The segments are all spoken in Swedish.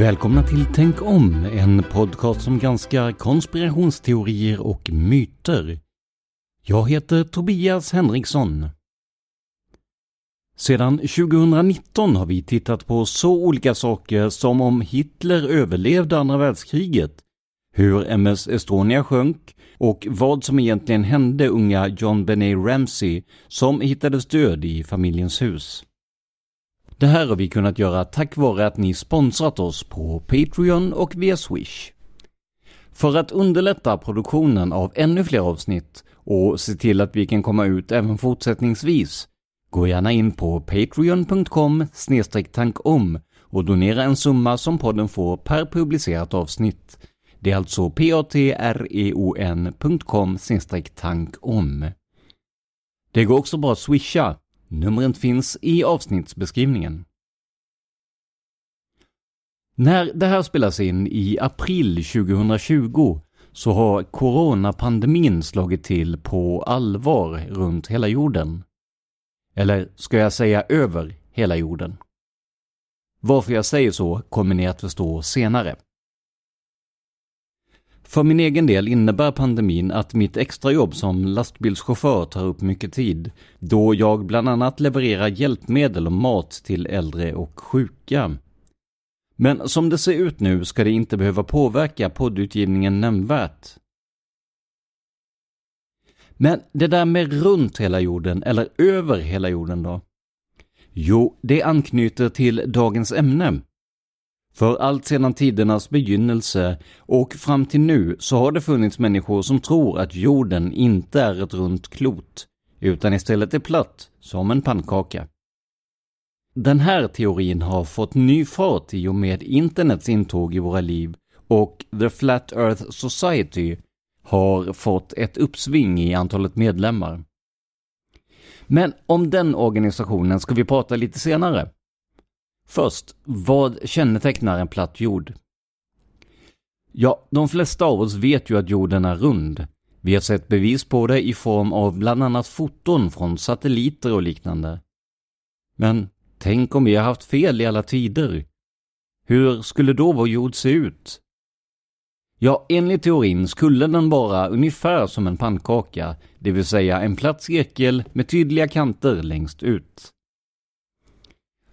Välkomna till Tänk om, en podcast som granskar konspirationsteorier och myter. Jag heter Tobias Henriksson. Sedan 2019 har vi tittat på så olika saker som om Hitler överlevde andra världskriget, hur MS Estonia sjönk och vad som egentligen hände unga John Benet Ramsey som hittades död i familjens hus. Det här har vi kunnat göra tack vare att ni sponsrat oss på Patreon och via Swish. För att underlätta produktionen av ännu fler avsnitt och se till att vi kan komma ut även fortsättningsvis, gå gärna in på patreon.com tankom och donera en summa som podden får per publicerat avsnitt. Det är alltså patreon.com tankom. Det går också bra att swisha Numret finns i avsnittsbeskrivningen. När det här spelas in i april 2020 så har coronapandemin slagit till på allvar runt hela jorden. Eller ska jag säga över hela jorden? Varför jag säger så kommer ni att förstå senare. För min egen del innebär pandemin att mitt extrajobb som lastbilschaufför tar upp mycket tid, då jag bland annat levererar hjälpmedel och mat till äldre och sjuka. Men som det ser ut nu ska det inte behöva påverka poddutgivningen nämnvärt. Men det där med runt hela jorden, eller över hela jorden då? Jo, det anknyter till dagens ämne. För allt sedan tidernas begynnelse och fram till nu så har det funnits människor som tror att jorden inte är ett runt klot, utan istället är platt, som en pannkaka. Den här teorin har fått ny fart i och med internets intåg i våra liv och The Flat Earth Society har fått ett uppsving i antalet medlemmar. Men om den organisationen ska vi prata lite senare. Först, vad kännetecknar en platt jord? Ja, de flesta av oss vet ju att jorden är rund. Vi har sett bevis på det i form av bland annat foton från satelliter och liknande. Men tänk om vi har haft fel i alla tider? Hur skulle då vår jord se ut? Ja, enligt teorin skulle den vara ungefär som en pannkaka, det vill säga en platt cirkel med tydliga kanter längst ut.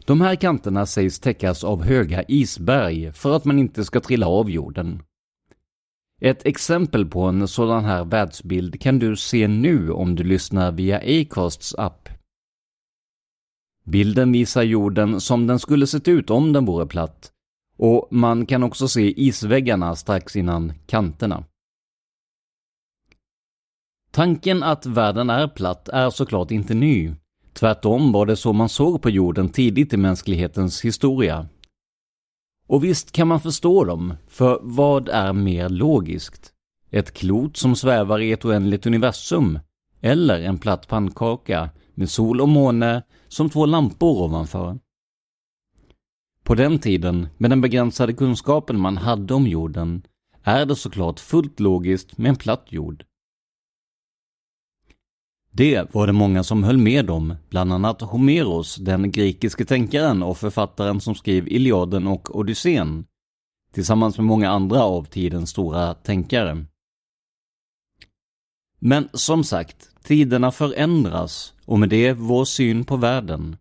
De här kanterna sägs täckas av höga isberg för att man inte ska trilla av jorden. Ett exempel på en sådan här världsbild kan du se nu om du lyssnar via Acasts app. Bilden visar jorden som den skulle sett ut om den vore platt och man kan också se isväggarna strax innan kanterna. Tanken att världen är platt är såklart inte ny. Tvärtom var det så man såg på jorden tidigt i mänsklighetens historia. Och visst kan man förstå dem, för vad är mer logiskt? Ett klot som svävar i ett oändligt universum? Eller en platt pannkaka med sol och måne som två lampor ovanför? På den tiden, med den begränsade kunskapen man hade om jorden, är det såklart fullt logiskt med en platt jord. Det var det många som höll med om, bland annat Homeros, den grekiske tänkaren och författaren som skrev Iliaden och Odysseen, tillsammans med många andra av tidens stora tänkare. Men som sagt, tiderna förändras och med det vår syn på världen.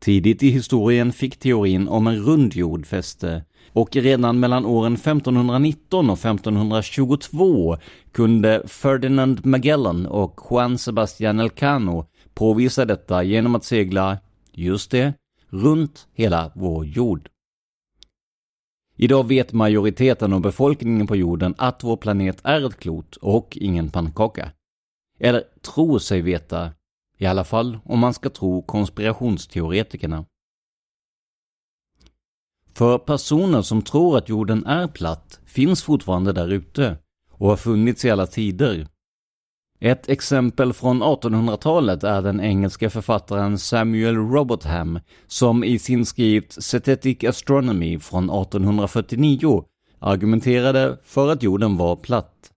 Tidigt i historien fick teorin om en rund jord fäste och redan mellan åren 1519 och 1522 kunde Ferdinand Magellan och Juan Sebastian Elcano påvisa detta genom att segla, just det, runt hela vår jord. Idag vet majoriteten av befolkningen på jorden att vår planet är ett klot och ingen pannkaka. Eller tror sig veta, i alla fall om man ska tro konspirationsteoretikerna. För personer som tror att jorden är platt finns fortfarande där ute och har funnits i alla tider. Ett exempel från 1800-talet är den engelska författaren Samuel Robotham som i sin skrift Cetetic Astronomy från 1849 argumenterade för att jorden var platt.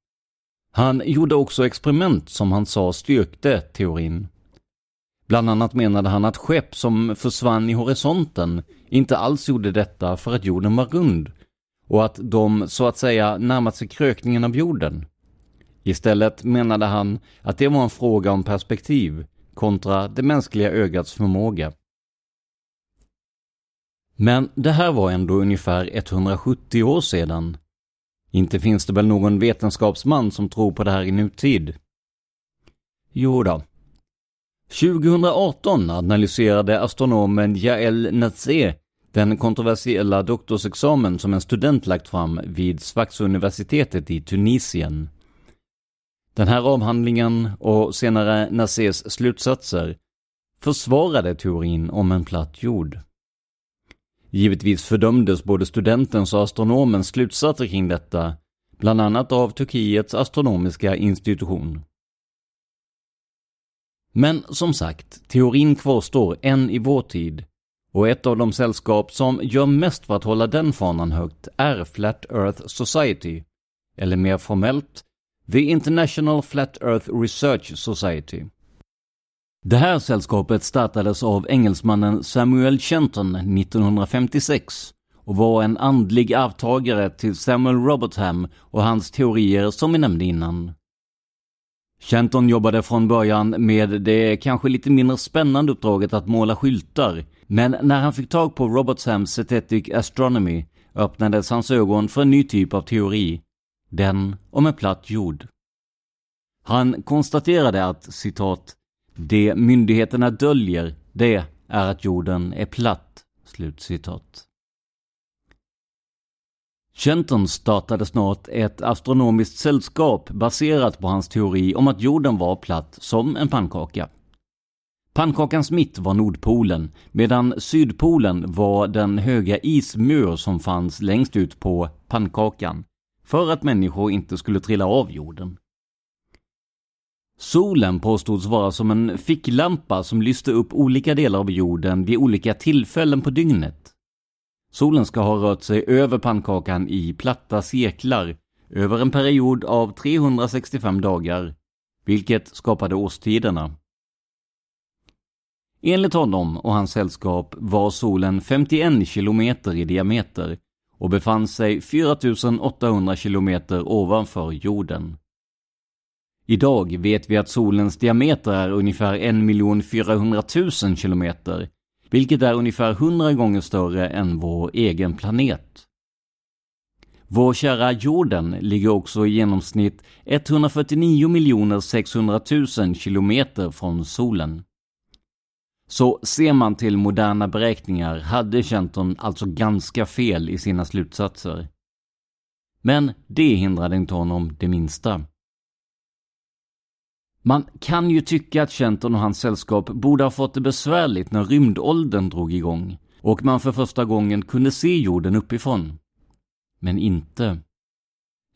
Han gjorde också experiment som han sa styrkte teorin. Bland annat menade han att skepp som försvann i horisonten inte alls gjorde detta för att jorden var rund och att de så att säga närmat sig krökningen av jorden. Istället menade han att det var en fråga om perspektiv kontra det mänskliga ögats förmåga. Men det här var ändå ungefär 170 år sedan. Inte finns det väl någon vetenskapsman som tror på det här i nutid? Jo då, 2018 analyserade astronomen Jael Natsé den kontroversiella doktorsexamen som en student lagt fram vid Sfax-universitetet i Tunisien. Den här avhandlingen och senare Nassés slutsatser försvarade teorin om en platt jord. Givetvis fördömdes både studentens och astronomens slutsatser kring detta, bland annat av Turkiets astronomiska institution. Men som sagt, teorin kvarstår än i vår tid. Och ett av de sällskap som gör mest för att hålla den fanan högt är Flat Earth Society. Eller mer formellt, The International Flat Earth Research Society. Det här sällskapet startades av engelsmannen Samuel Shenton 1956 och var en andlig arvtagare till Samuel Robertham och hans teorier som vi nämnde innan. Kenton jobbade från början med det kanske lite mindre spännande uppdraget att måla skyltar. Men när han fick tag på Robertsams Synthetic Astronomy öppnades hans ögon för en ny typ av teori. Den om en platt jord. Han konstaterade att, citat, det myndigheterna döljer, det är att jorden är platt. Slutcitat. Chenton startade snart ett astronomiskt sällskap baserat på hans teori om att jorden var platt som en pannkaka. Pannkakans mitt var Nordpolen, medan Sydpolen var den höga ismur som fanns längst ut på pannkakan, för att människor inte skulle trilla av jorden. Solen påstods vara som en ficklampa som lyste upp olika delar av jorden vid olika tillfällen på dygnet. Solen ska ha rört sig över pannkakan i platta cirklar över en period av 365 dagar, vilket skapade årstiderna. Enligt honom och hans sällskap var solen 51 kilometer i diameter och befann sig 4800 kilometer ovanför jorden. Idag vet vi att solens diameter är ungefär 1 400 000 kilometer, vilket är ungefär 100 gånger större än vår egen planet. Vår kära jorden ligger också i genomsnitt 149 600 000 kilometer från solen. Så ser man till moderna beräkningar hade Kenton alltså ganska fel i sina slutsatser. Men det hindrade inte honom det minsta. Man kan ju tycka att Kenton och hans sällskap borde ha fått det besvärligt när rymdåldern drog igång och man för första gången kunde se jorden uppifrån. Men inte.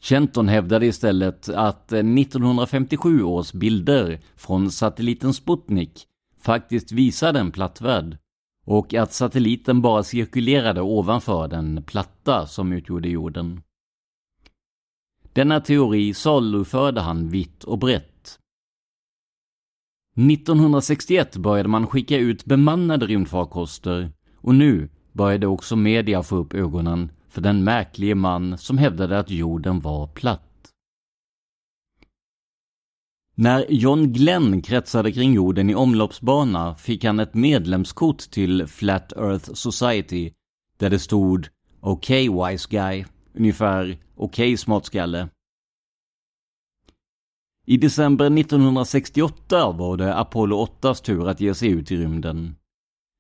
Kenton hävdade istället att 1957 års bilder från satelliten Sputnik faktiskt visade en platt värld och att satelliten bara cirkulerade ovanför den platta som utgjorde jorden. Denna teori saluförde han vitt och brett. 1961 började man skicka ut bemannade rymdfarkoster och nu började också media få upp ögonen för den märklige man som hävdade att jorden var platt. När John Glenn kretsade kring jorden i omloppsbana fick han ett medlemskort till Flat Earth Society där det stod “Okej okay, wise guy”, ungefär “Okej okay, smartskalle”. I december 1968 var det Apollo 8s tur att ge sig ut i rymden.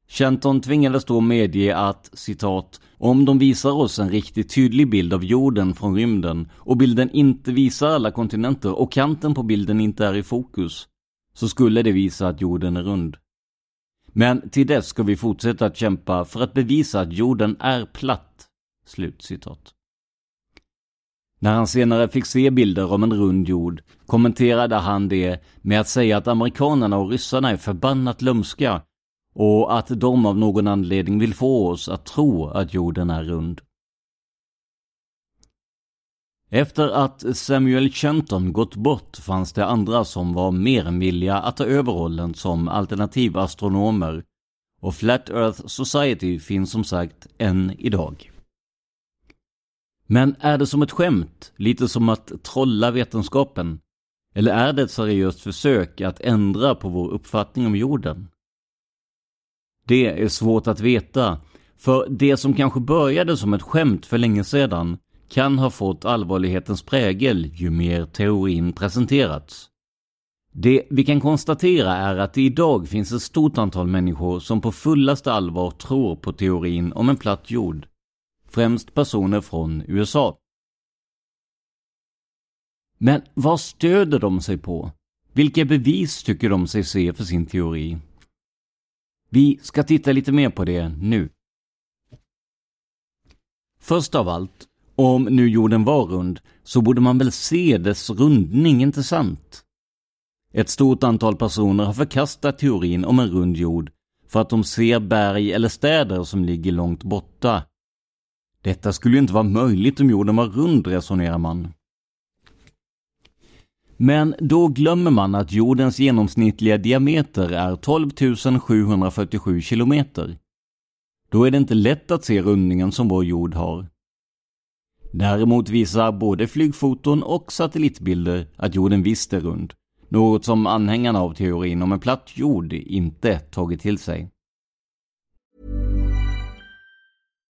Shenton tvingades då medge att, citat, om de visar oss en riktigt tydlig bild av jorden från rymden och bilden inte visar alla kontinenter och kanten på bilden inte är i fokus, så skulle det visa att jorden är rund. Men till dess ska vi fortsätta att kämpa för att bevisa att jorden är platt. Slut citat. När han senare fick se bilder om en rund jord kommenterade han det med att säga att amerikanerna och ryssarna är förbannat lömska och att de av någon anledning vill få oss att tro att jorden är rund. Efter att Samuel Chenton gått bort fanns det andra som var mer än villiga att ta över rollen som alternativa astronomer och Flat Earth Society finns som sagt än idag. Men är det som ett skämt, lite som att trolla vetenskapen? Eller är det ett seriöst försök att ändra på vår uppfattning om jorden? Det är svårt att veta, för det som kanske började som ett skämt för länge sedan kan ha fått allvarlighetens prägel ju mer teorin presenterats. Det vi kan konstatera är att det idag finns ett stort antal människor som på fullaste allvar tror på teorin om en platt jord. Främst personer från USA. Men vad stöder de sig på? Vilka bevis tycker de sig se för sin teori? Vi ska titta lite mer på det nu. Först av allt, om nu jorden var rund, så borde man väl se dess rundning, inte sant? Ett stort antal personer har förkastat teorin om en rund jord för att de ser berg eller städer som ligger långt borta. Detta skulle ju inte vara möjligt om jorden var rund, resonerar man. Men då glömmer man att jordens genomsnittliga diameter är 12 747 kilometer. Då är det inte lätt att se rundningen som vår jord har. Däremot visar både flygfoton och satellitbilder att jorden visst är rund. Något som anhängarna av teorin om en platt jord inte tagit till sig.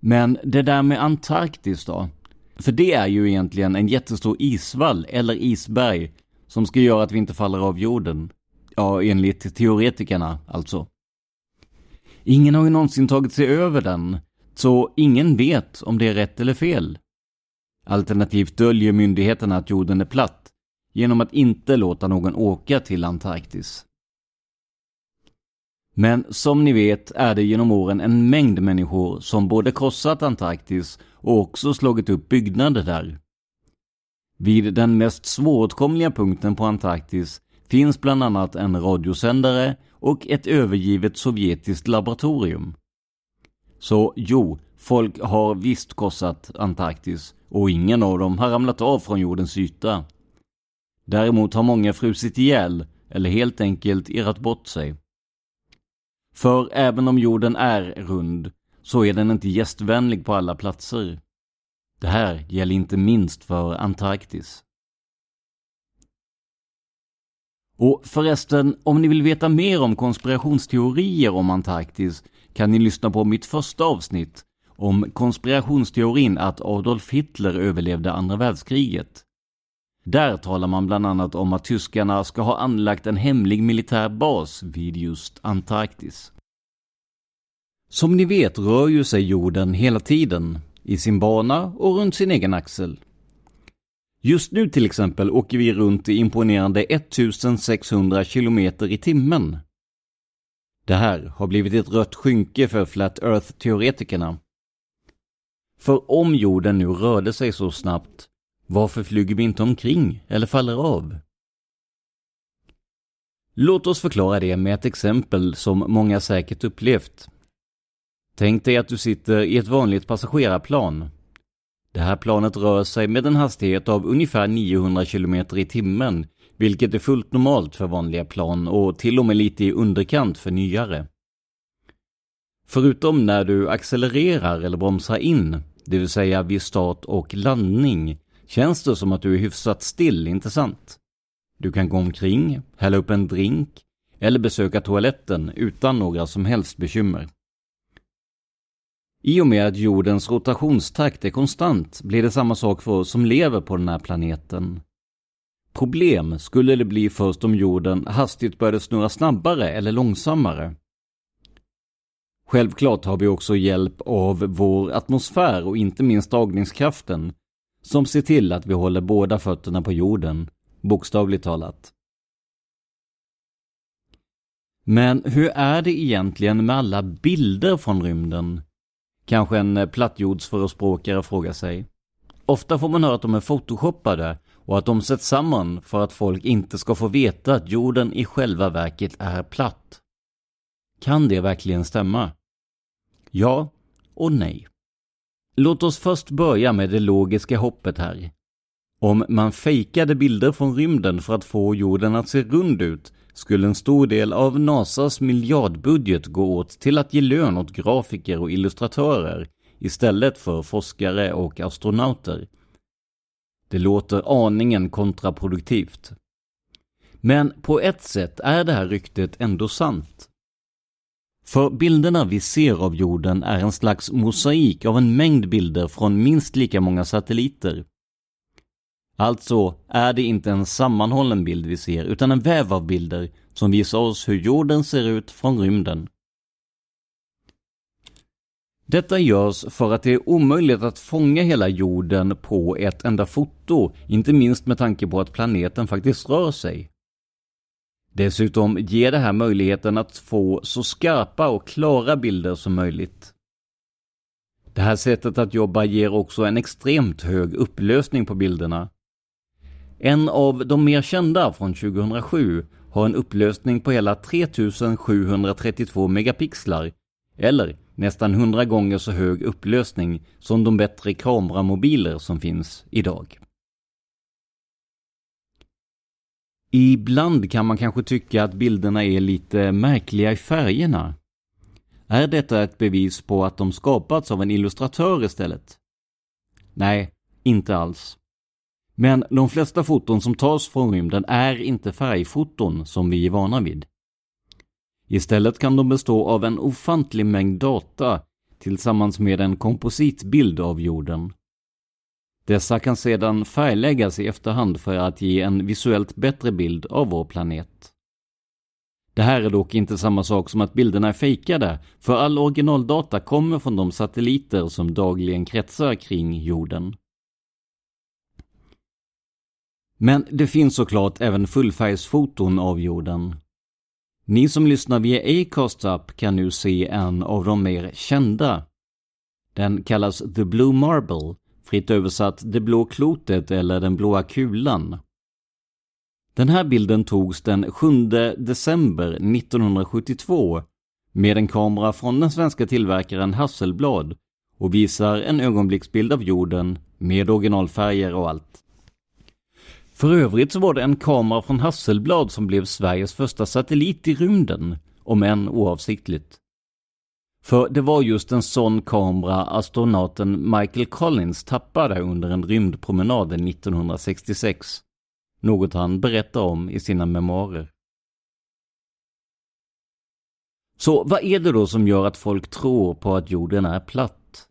Men det där med Antarktis då? För det är ju egentligen en jättestor isvall, eller isberg, som ska göra att vi inte faller av jorden. Ja, enligt teoretikerna alltså. Ingen har ju någonsin tagit sig över den, så ingen vet om det är rätt eller fel. Alternativt döljer myndigheterna att jorden är platt genom att inte låta någon åka till Antarktis. Men som ni vet är det genom åren en mängd människor som både krossat Antarktis och också slagit upp byggnader där. Vid den mest svåråtkomliga punkten på Antarktis finns bland annat en radiosändare och ett övergivet sovjetiskt laboratorium. Så jo, folk har visst korsat Antarktis och ingen av dem har ramlat av från jordens yta. Däremot har många frusit ihjäl eller helt enkelt irrat bort sig. För även om jorden är rund så är den inte gästvänlig på alla platser. Det här gäller inte minst för Antarktis. Och förresten, om ni vill veta mer om konspirationsteorier om Antarktis kan ni lyssna på mitt första avsnitt om konspirationsteorin att Adolf Hitler överlevde andra världskriget. Där talar man bland annat om att tyskarna ska ha anlagt en hemlig militär bas vid just Antarktis. Som ni vet rör ju sig jorden hela tiden, i sin bana och runt sin egen axel. Just nu till exempel åker vi runt i imponerande 1600 km i timmen. Det här har blivit ett rött skynke för Flat Earth-teoretikerna. För om jorden nu rörde sig så snabbt, varför flyger vi inte omkring eller faller av? Låt oss förklara det med ett exempel som många säkert upplevt. Tänk dig att du sitter i ett vanligt passagerarplan. Det här planet rör sig med en hastighet av ungefär 900 km i timmen, vilket är fullt normalt för vanliga plan och till och med lite i underkant för nyare. Förutom när du accelererar eller bromsar in, det vill säga vid start och landning, känns det som att du är hyfsat still, inte sant? Du kan gå omkring, hälla upp en drink eller besöka toaletten utan några som helst bekymmer. I och med att jordens rotationstakt är konstant blir det samma sak för oss som lever på den här planeten. Problem skulle det bli först om jorden hastigt började snurra snabbare eller långsammare. Självklart har vi också hjälp av vår atmosfär och inte minst dragningskraften som ser till att vi håller båda fötterna på jorden, bokstavligt talat. Men hur är det egentligen med alla bilder från rymden? Kanske en eh, plattjordsförespråkare frågar sig. Ofta får man höra att de är photoshoppade och att de sätts samman för att folk inte ska få veta att jorden i själva verket är platt. Kan det verkligen stämma? Ja och nej. Låt oss först börja med det logiska hoppet här. Om man fejkade bilder från rymden för att få jorden att se rund ut skulle en stor del av NASAs miljardbudget gå åt till att ge lön åt grafiker och illustratörer istället för forskare och astronauter. Det låter aningen kontraproduktivt. Men på ett sätt är det här ryktet ändå sant. För bilderna vi ser av jorden är en slags mosaik av en mängd bilder från minst lika många satelliter. Alltså är det inte en sammanhållen bild vi ser, utan en väv av bilder som visar oss hur jorden ser ut från rymden. Detta görs för att det är omöjligt att fånga hela jorden på ett enda foto, inte minst med tanke på att planeten faktiskt rör sig. Dessutom ger det här möjligheten att få så skarpa och klara bilder som möjligt. Det här sättet att jobba ger också en extremt hög upplösning på bilderna. En av de mer kända från 2007 har en upplösning på hela 3732 megapixlar, eller nästan 100 gånger så hög upplösning som de bättre kameramobiler som finns idag. Ibland kan man kanske tycka att bilderna är lite märkliga i färgerna. Är detta ett bevis på att de skapats av en illustratör istället? Nej, inte alls. Men de flesta foton som tas från rymden är inte färgfoton som vi är vana vid. Istället kan de bestå av en ofantlig mängd data tillsammans med en kompositbild av jorden. Dessa kan sedan färgläggas i efterhand för att ge en visuellt bättre bild av vår planet. Det här är dock inte samma sak som att bilderna är fejkade, för all originaldata kommer från de satelliter som dagligen kretsar kring jorden. Men det finns såklart även fullfärgsfoton av jorden. Ni som lyssnar via Acast App kan nu se en av de mer kända. Den kallas The Blue Marble, fritt översatt Det blå klotet eller Den blåa kulan. Den här bilden togs den 7 december 1972 med en kamera från den svenska tillverkaren Hasselblad och visar en ögonblicksbild av jorden med originalfärger och allt. För övrigt så var det en kamera från Hasselblad som blev Sveriges första satellit i rymden, om än oavsiktligt. För det var just en sån kamera astronauten Michael Collins tappade under en rymdpromenad 1966. Något han berättar om i sina memoarer. Så vad är det då som gör att folk tror på att jorden är platt?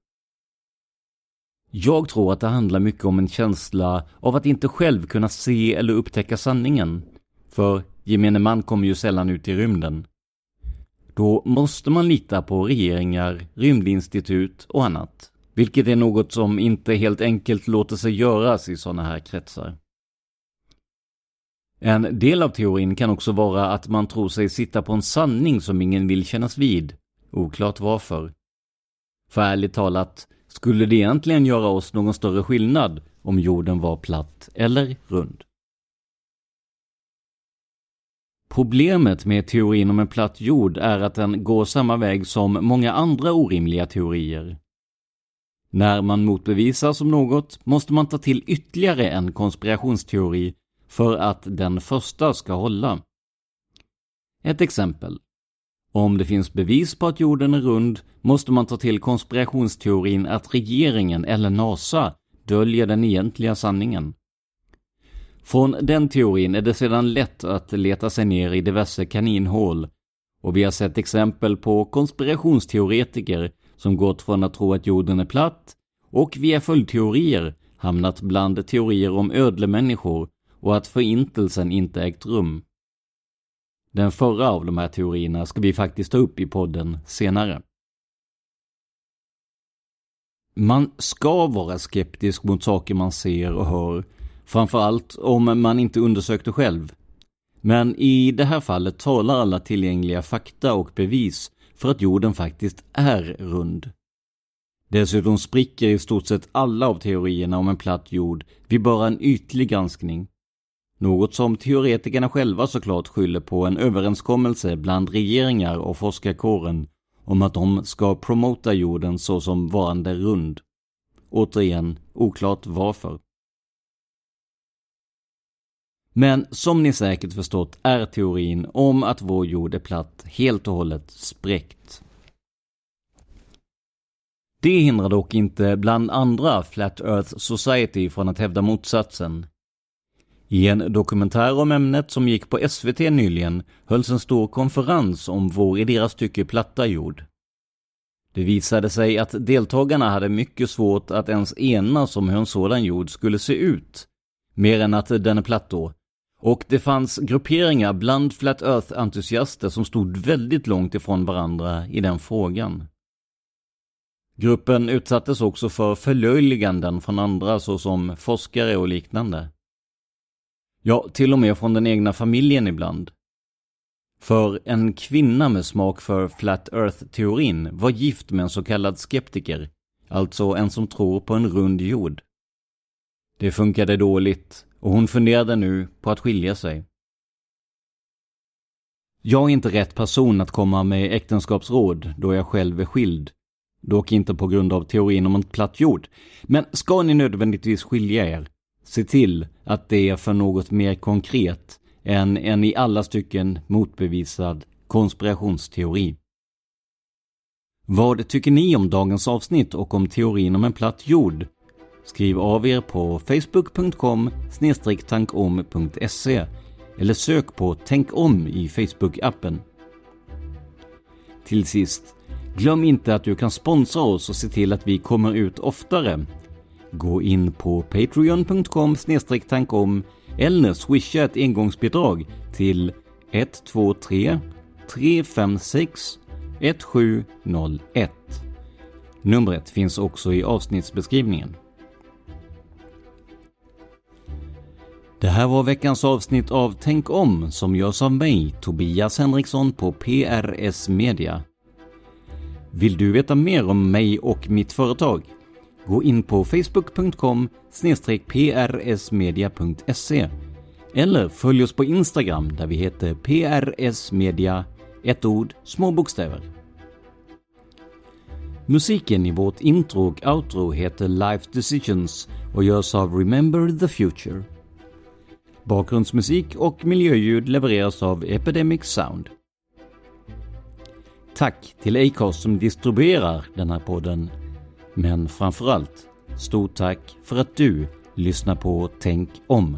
Jag tror att det handlar mycket om en känsla av att inte själv kunna se eller upptäcka sanningen. För gemene man kommer ju sällan ut i rymden. Då måste man lita på regeringar, rymdinstitut och annat. Vilket är något som inte helt enkelt låter sig göras i sådana här kretsar. En del av teorin kan också vara att man tror sig sitta på en sanning som ingen vill kännas vid. Oklart varför. För ärligt talat, skulle det egentligen göra oss någon större skillnad om jorden var platt eller rund? Problemet med teorin om en platt jord är att den går samma väg som många andra orimliga teorier. När man motbevisas om något måste man ta till ytterligare en konspirationsteori för att den första ska hålla. Ett exempel. Om det finns bevis på att jorden är rund måste man ta till konspirationsteorin att regeringen eller NASA döljer den egentliga sanningen. Från den teorin är det sedan lätt att leta sig ner i diverse kaninhål och vi har sett exempel på konspirationsteoretiker som gått från att tro att jorden är platt och via följdteorier hamnat bland teorier om ödlemänniskor och att förintelsen inte ägt rum. Den förra av de här teorierna ska vi faktiskt ta upp i podden senare. Man ska vara skeptisk mot saker man ser och hör, framförallt om man inte undersökte själv. Men i det här fallet talar alla tillgängliga fakta och bevis för att jorden faktiskt är rund. Dessutom spricker i stort sett alla av teorierna om en platt jord vid bara en ytlig granskning. Något som teoretikerna själva såklart skyller på en överenskommelse bland regeringar och forskarkåren om att de ska promota jorden såsom varande rund. Återigen, oklart varför. Men som ni säkert förstått är teorin om att vår jord är platt helt och hållet spräckt. Det hindrar dock inte bland andra Flat Earth Society från att hävda motsatsen. I en dokumentär om ämnet som gick på SVT nyligen hölls en stor konferens om vår i deras tycke platta jord. Det visade sig att deltagarna hade mycket svårt att ens enas om hur en sådan jord skulle se ut, mer än att den är platt då. Och det fanns grupperingar bland Flat Earth-entusiaster som stod väldigt långt ifrån varandra i den frågan. Gruppen utsattes också för förlöjliganden från andra såsom forskare och liknande. Ja, till och med från den egna familjen ibland. För en kvinna med smak för Flat Earth-teorin var gift med en så kallad skeptiker, alltså en som tror på en rund jord. Det funkade dåligt och hon funderade nu på att skilja sig. Jag är inte rätt person att komma med äktenskapsråd då jag själv är skild. Dock inte på grund av teorin om en platt jord. Men ska ni nödvändigtvis skilja er, se till att det är för något mer konkret än en i alla stycken motbevisad konspirationsteori. Vad tycker ni om dagens avsnitt och om teorin om en platt jord? Skriv av er på facebook.com tankom.se eller sök på Tänk om i Facebook-appen. Till sist, glöm inte att du kan sponsra oss och se till att vi kommer ut oftare. Gå in på patreon.com tankom eller swisha ett engångsbidrag till 123 356 1701. Numret finns också i avsnittsbeskrivningen. Det här var veckans avsnitt av Tänk om som görs av mig, Tobias Henriksson på PRS Media. Vill du veta mer om mig och mitt företag? Gå in på facebook.com prsmedia.se eller följ oss på Instagram där vi heter prsmedia, ett ord, små bokstäver. Musiken i vårt intro och outro heter Life Decisions och görs av Remember the Future. Bakgrundsmusik och miljöljud levereras av Epidemic Sound. Tack till Acast som distribuerar den här podden. Men framförallt, stort tack för att du lyssnar på Tänk om.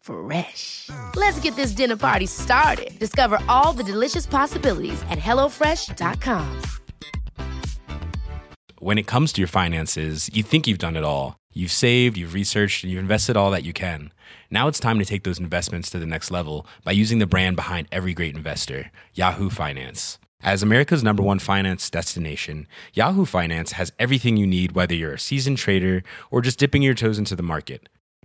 Fresh. Let's get this dinner party started. Discover all the delicious possibilities at hellofresh.com. When it comes to your finances, you think you've done it all. You've saved, you've researched, and you've invested all that you can. Now it's time to take those investments to the next level by using the brand behind every great investor, Yahoo Finance. As America's number one finance destination, Yahoo Finance has everything you need, whether you're a seasoned trader or just dipping your toes into the market.